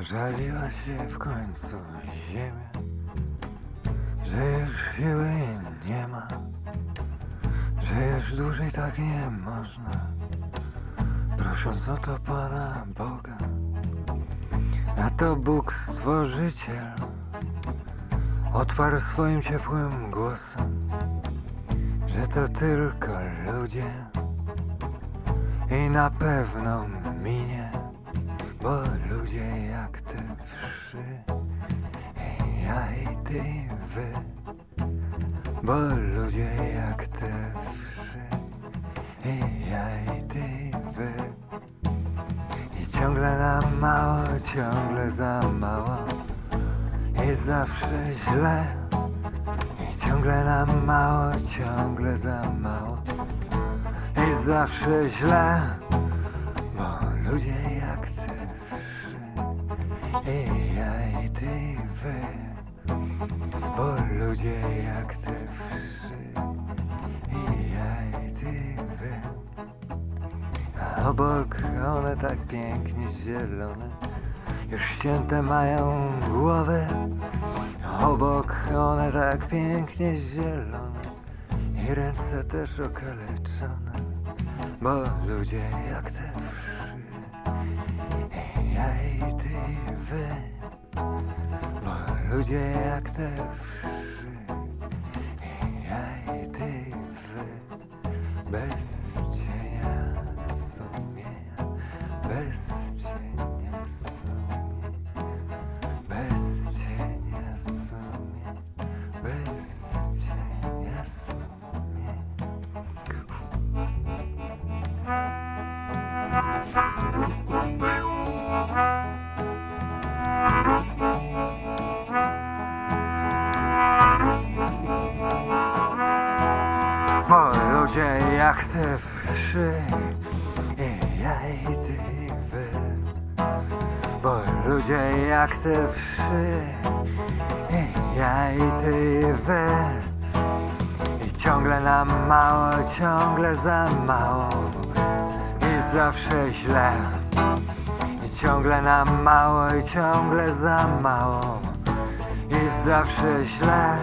Żaliła się w końcu ziemia, że już siły nie ma, że już dłużej tak nie można. Prosząc o to Pana Boga, a to Bóg Stworzyciel otwarł swoim ciepłym głosem, że to tylko ludzie i na pewno jak te wszy, ja i ty wy, bo ludzie jak te i ja i ty wy. I ciągle nam mało, ciągle za mało i zawsze źle. I ciągle nam mało, ciągle za mało i zawsze źle. Bo ludzie jak i ja i ty i wy. Bo ludzie jak te wszy, i ja i ty i wy. A obok one tak pięknie zielone Już ścięte mają głowy Obok one tak pięknie zielone I ręce też okaleczone Bo ludzie jak te ludzie jak te Ja i ty wy Bez cienia ludzie jak te wszy I ja i ty i wy Bo ludzie jak te wszy I ja i ty i wy I ciągle nam mało, ciągle za mało. I zawsze źle. I ciągle nam mało i ciągle za mało. I zawsze źle